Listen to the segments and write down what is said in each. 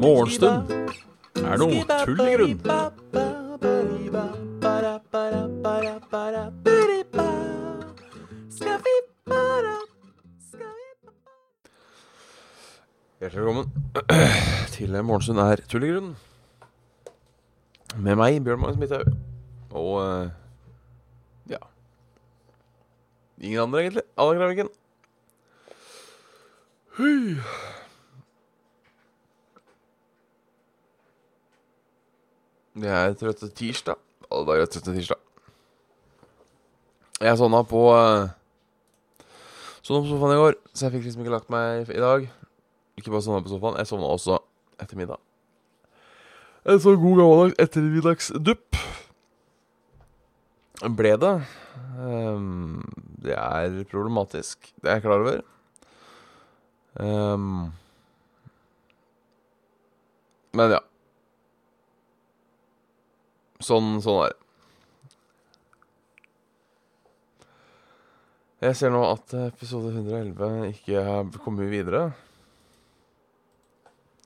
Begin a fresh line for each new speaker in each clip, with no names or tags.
Morgenstund er noe tull i grunn. Hjertelig velkommen til Morgenstund er tull i grunn. Med meg, Bjørn Magnus Midthaug. Og eh, ja Ingen andre, egentlig. Alle Graviken. Hui. Det er trøtte tirsdag. Alle dager er trøtte tirsdag. Jeg sovna på uh, Sovna på sofaen i går, så jeg fikk liksom ikke lagt meg i dag. Ikke bare sovna på sofaen, jeg sovna også etter middag. En så god gammeldags ettermiddagsdupp ble det. Um, det er problematisk, det er jeg klar over. Um, men ja. Sånn, sånn er det. Jeg ser nå at episode 111 ikke har kommet videre.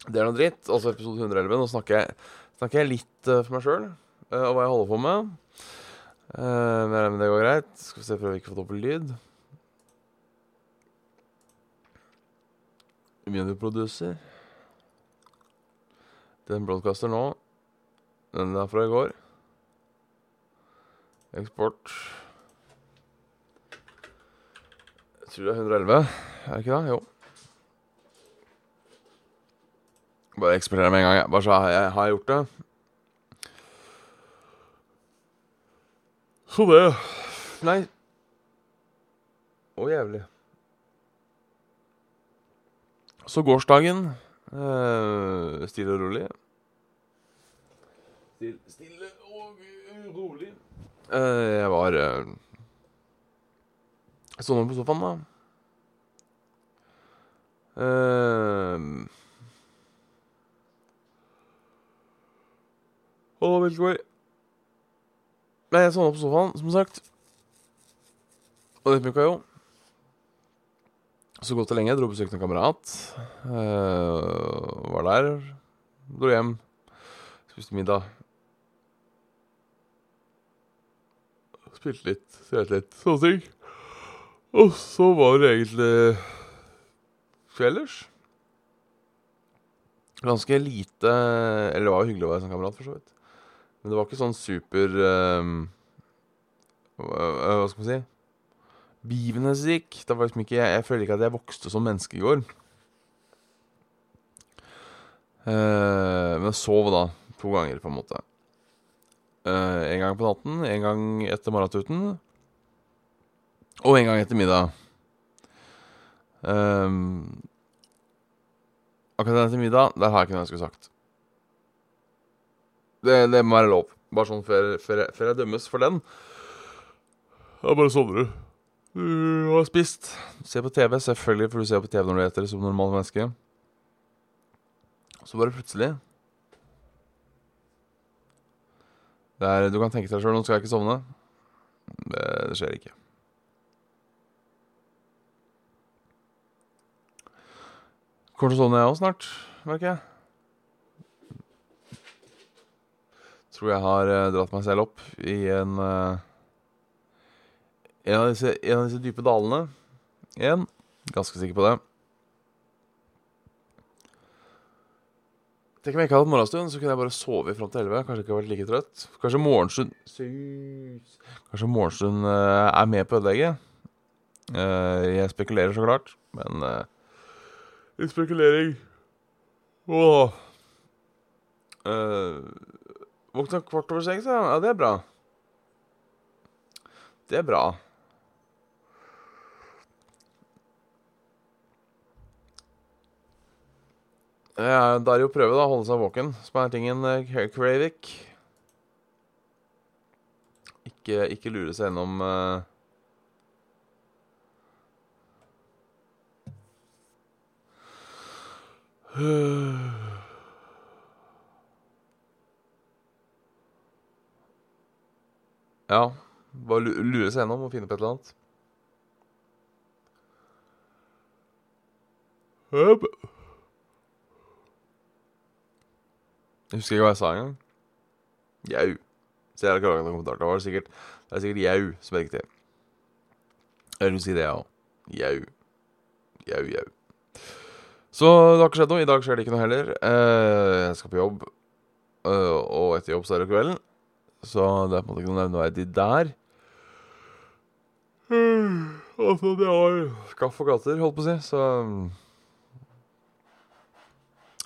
Det er noe dritt. Altså episode 111. Nå snakker jeg, snakker jeg litt uh, for meg sjøl uh, og hva jeg holder på med. Uh, men det går greit. Skal vi se, prøve ikke å få dobbel lyd. Videoproducer. Den broadcaster nå. Den er fra i går. Eksport. Jeg tror det er 111. Er det ikke det? Jo. Bare eksportere med en gang. Jeg. Bare så jeg har gjort det. Så det Nei. Å, jævlig. Så gårsdagen øh, Stille og rolig. Stille, stille og rolig. Uh, jeg var uh, Jeg så noe på sofaen, da. Uh, og velkommen. Nei, jeg sovna på sofaen, som sagt. Og det funka jo. Så godt og lenge. Jeg dro og besøkte en kamerat. Uh, var der. Dro hjem. Spiste middag. Spilte litt, skrevet litt, sånne ting. Og så var det egentlig kvelders. Ganske lite Eller det var jo hyggelig å være sånn kamerat, for så vidt. Men det var ikke sånn super um, Hva skal man si? Begivenhetsrik. Det var liksom ikke jeg, jeg føler ikke at jeg vokste som menneske i går. Uh, men jeg sov da to ganger, på en måte. Uh, en gang på natten, en gang etter morgentuten. Og en gang etter middag. Um, akkurat etter middag, der har jeg ikke noe jeg skulle sagt. Det, det må være lov. Bare sånn før, før, jeg, før jeg dømmes for den. Da bare sovner du. Du har spist. Se på TV. Selvfølgelig, for du ser på TV når du eter som normalt menneske. Så bare plutselig det er, Du kan tenke deg sjøl nå skal jeg ikke sovne. Det, det skjer ikke. Kommer til å sovne jeg òg snart, merker jeg. Tror jeg har uh, dratt meg selv opp i en uh, en, av disse, en av disse dype dalene. Igjen. Ganske sikker på det. Tenk om jeg ikke hadde hatt morgenstund, så kunne jeg bare sove fram til 11. Kanskje ikke vært like trøtt. Kanskje morgenstund Kanskje morgenstund uh, er med på ødelegget. Uh, jeg spekulerer så klart, men uh, Litt spekulering Åh. Våkna kvart over seks, ja. ja. Det er bra. Det er bra. Ja, da er det jo å prøve da, å holde seg våken, som er tingen Kravik. Ikke, ikke lure seg gjennom uh, Ja. Bare lure seg gjennom og finne på et eller annet. Jeg husker ikke hva jeg sa engang. Jau. Så jeg har ikke kommentaren. Det, var det er sikkert jau som er riktig. vil si det, jeg òg. Jau. Jau, jau. Så det har ikke skjedd noe. I dag skjer det ikke noe heller. Eh, jeg skal på jobb. Eh, og etter jobb så er det kvelden. Så det er på en måte ikke noe nevneverdig der. Altså, det har skaff og gater, holdt på å si, så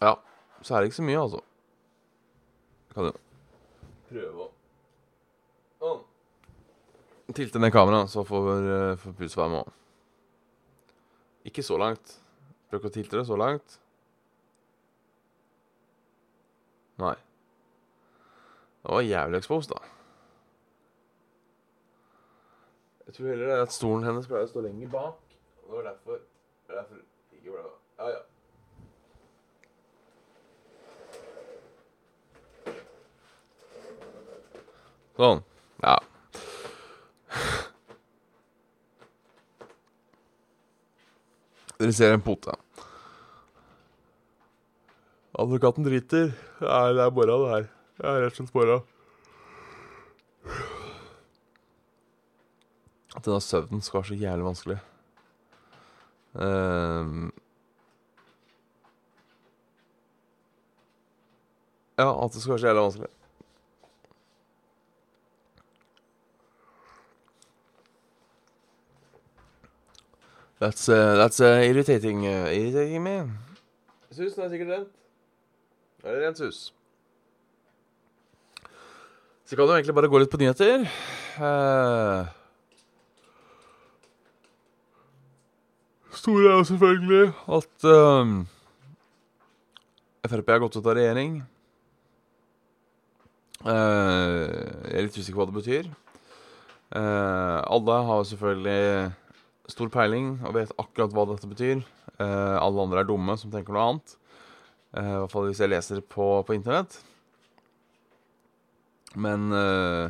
Ja. Så er det ikke så mye, altså. Kan jo prøve å Sånn. Tilte ned kameraet, så får, uh, får Pus være med òg. Ikke så langt. Prøv ikke å tilte det så langt. Nei. Det var jævlig exposed, da. Jeg tror heller det er at stolen hennes pleier å stå lenger bak. Og det var derfor, det var derfor ikke ble Ja, ja. Sånn. Ja. Dere ser en pote. Advokaten driter. Nei, det er mora, det her. Det er rett og slett mora. At denne søvnen skal være så jævlig vanskelig. Ehm. ja, at det skal være så jævlig vanskelig. That's, uh, that's uh, irritating, uh, irritating me. Susen er sikkert rent. Er det rent sus? Så kan du egentlig bare gå litt på nyheter. Uh, store er jo selvfølgelig at uh, Frp har gått ut av regjering. Uh, jeg er litt usikker på hva det betyr. Uh, alle har selvfølgelig stor peiling og vet akkurat hva dette betyr. Alle andre er dumme som tenker noe annet. I hvert fall hvis jeg leser på, på internett. Men uh,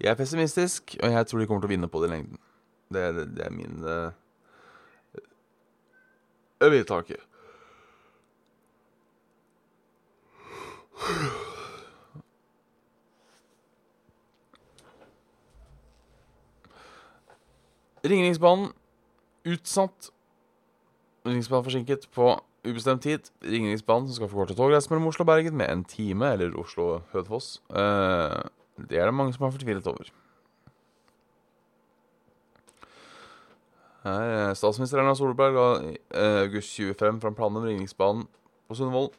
jeg er pessimistisk, og jeg tror de kommer til å vinne på det i lengden. Det, det, det er min Jeg vet ikke. Ringeriksbanen utsatt. Ringeriksbanen forsinket på ubestemt tid. Ringeriksbanen som skal forkorte togreisen mellom Oslo og Bergen med en time, eller Oslo-Hødfoss. Eh, det er det mange som har fortvilet over. Her, statsminister Erna Solberg ga i august 25 fram planene om Ringeriksbanen på Sundvold.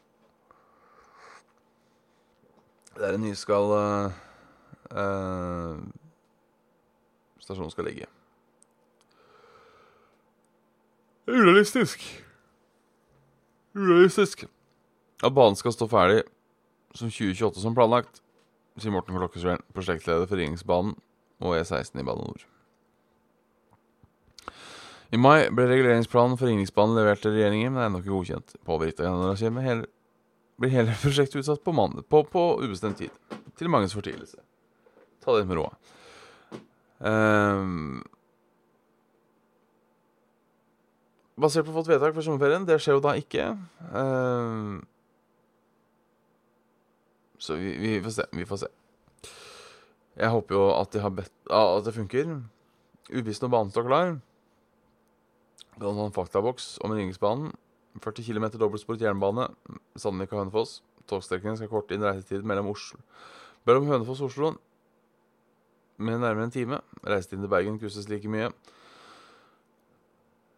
Der en ny skal uh, uh, Stasjonen skal ligge. Urealistisk. Urealistisk. At banen skal stå ferdig som 2028 som planlagt, sier Morten Klokkesveen, prosjektleder for Ringeriksbanen og E16 i Bane NOR. I mai ble reguleringsplanen for Ringeriksbanen levert til regjeringen, men er ennå ikke godkjent. Påvirket av generasjonen blir hele prosjektet utsatt på, mandag, på, på ubestemt tid. Til manges fortvilelse. Ta det med ro. Um, basert på fått vedtak for sommerferien. Det skjer jo da ikke. Uh, så vi, vi, får se. Vi får se. Jeg håper jo at de har bedt At det funker. Uvisst når banen står klar. Det er en faktaboks om Ringeriksbanen. 40 km dobbeltsporet jernbane. Sandvika Hønefoss. Togstrekningen skal korte inn reisetid mellom Oslo Mellom Hønefoss og Oslo med nærmere en time. Reisetiden til Bergen krysses like mye.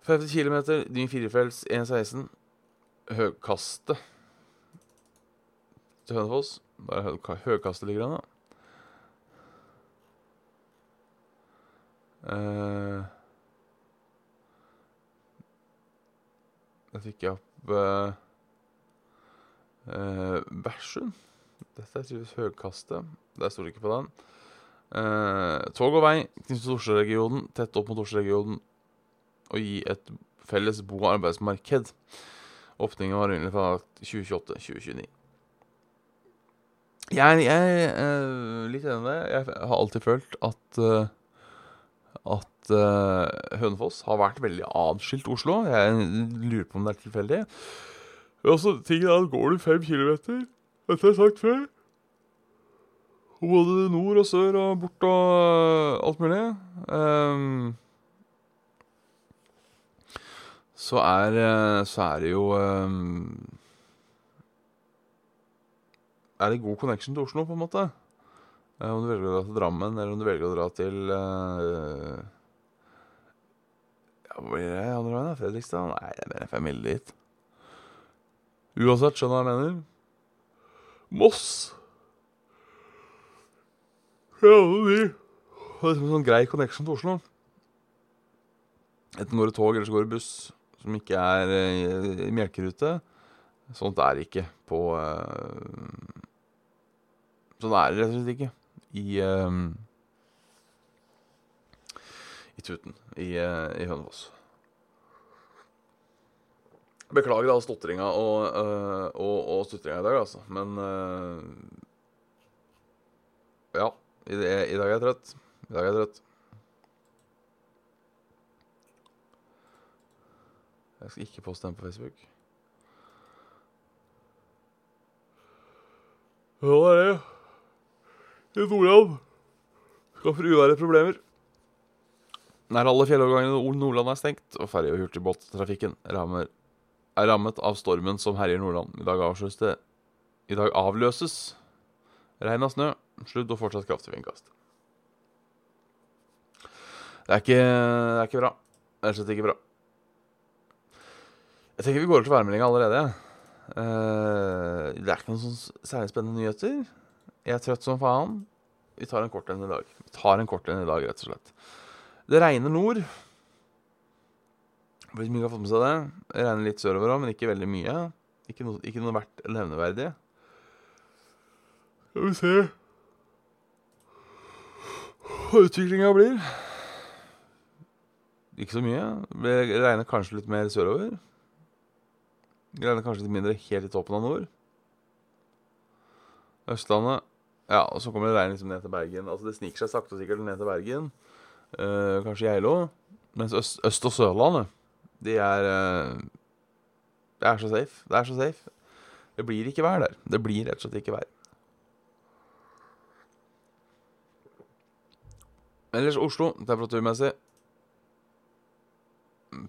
50 km, ny firefelts 1.16. Høgkastet til Hønefoss. Der høgkaste ligger an, da. Uh, jeg fikk jeg opp uh, uh, Bærsund. Dette er tydeligvis Høgkastet. Der sto det ikke på den. Uh, tog og vei til Oslo-regionen, tett opp mot Oslo-regionen, og gi et felles bo- og arbeidsmarked. Åpningen var egentlig fra 2028-2029. Jeg, jeg er litt enig med deg. Jeg har alltid følt at at uh, Hønefoss har vært veldig adskilt Oslo. Jeg lurer på om det er tilfeldig. så tingen er at Går du fem kilometer Dette har jeg sagt før. Både nord og sør og bort og alt mulig. Um, så, er, så er det jo um, Er det god connection til Oslo, på en måte? Uh, om du velger å dra til Drammen, eller om du velger å dra til Ja, Hvor blir det andre veien? Fredrikstad? Nei, det er mer enn fem mil dit. Uansett, skjønner du hva jeg mener. Moss. Ja, det liksom en sånn grei connection til Oslo. Enten går det tog, eller så går det buss som ikke er i melkerute. Sånt er ikke på uh, Sånn er det rett og slett ikke i um, I Tuten i, uh, i Hønefoss. Beklager all stotringa og, uh, og, og stutringa i dag, altså. Men uh, Ja. I, I, dag er jeg trøtt. I dag er jeg trøtt. Jeg skal ikke poste den på Facebook. Ja, det er det. I Nordland skaffer uvære problemer. Nær alle fjellovergangene i Nordland er stengt, og ferje- og hurtigbåttrafikken rammer er rammet av stormen som herjer Nordland. I dag avsløses det I dag avløses regn av snø, sludd og fortsatt kraftig vindkast. Det er ikke, det er ikke bra. Det er slett ikke bra. Jeg tenker vi går til værmeldinga allerede. Uh, det er ikke noen sånn særlig spennende nyheter. Jeg er trøtt som faen. Vi tar en kort en i dag. Vi tar en kort en i dag, rett og slett. Det regner nord. Hvis mange har fått med seg det. Det regner litt sørover òg, men ikke veldig mye. Ikke noe, ikke noe verdt nevneverdig. Skal vi se hva utviklinga blir. Ikke så mye. Det regner kanskje litt mer sørover. Regner kanskje litt mindre helt i toppen av nord. Østlandet Ja, og så kommer det regn liksom ned til Bergen. Altså Det sniker seg sakte og sikkert ned til Bergen. Eh, kanskje Geilo. Mens øst, øst og Sørlandet de er eh, Det er så safe. Det er så safe. Det blir ikke vær der. Det blir rett og slett ikke vær. Ellers Oslo, temperaturmessig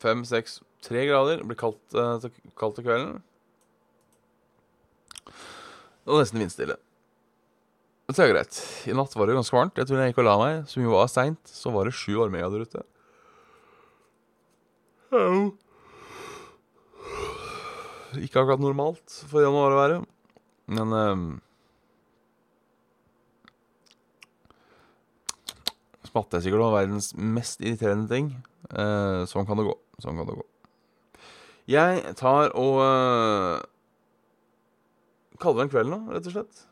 Fem, seks, tre grader. Det blir kaldt, uh, kaldt til kvelden. Og nesten vindstille. Det er greit. I natt var det ganske varmt. Jeg tror jeg gikk og la meg, som jo var seint, så var det sju varmegrader ute. Hello. Ikke akkurat normalt for januar å være, men um, Smatte er sikkert verdens mest irriterende ting. Uh, sånn kan det gå. Sånn kan det gå. Jeg tar og uh, kaller det en kveld nå, rett og slett.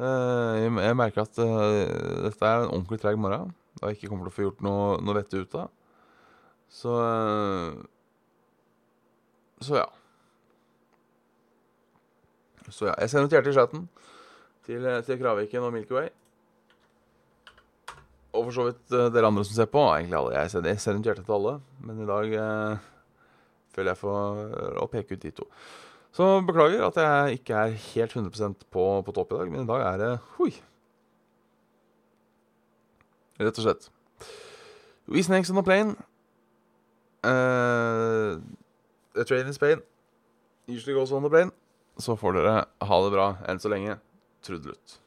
Uh, jeg, jeg, merker at dette er en ordentlig treg morgen. Da jeg ikke kommer til å få gjort noe, noe vettig ut av. Så Så ja. Så ja. Jeg sender et hjerte i chatten til, til Kraviken og Milky Way. Og for så vidt uh, dere andre som ser på. Egentlig alle. Jeg sender, jeg sender et hjerte til alle. Men i dag uh, føler jeg for å peke ut de to. Så beklager at jeg ikke er helt 100% på, på topp i dag. Men i dag er det Hui. Rett og slett. We snakes on a plane. Uh, a train in Spain usually goes on the plane. Så får dere ha det bra enn så lenge. Trudelutt.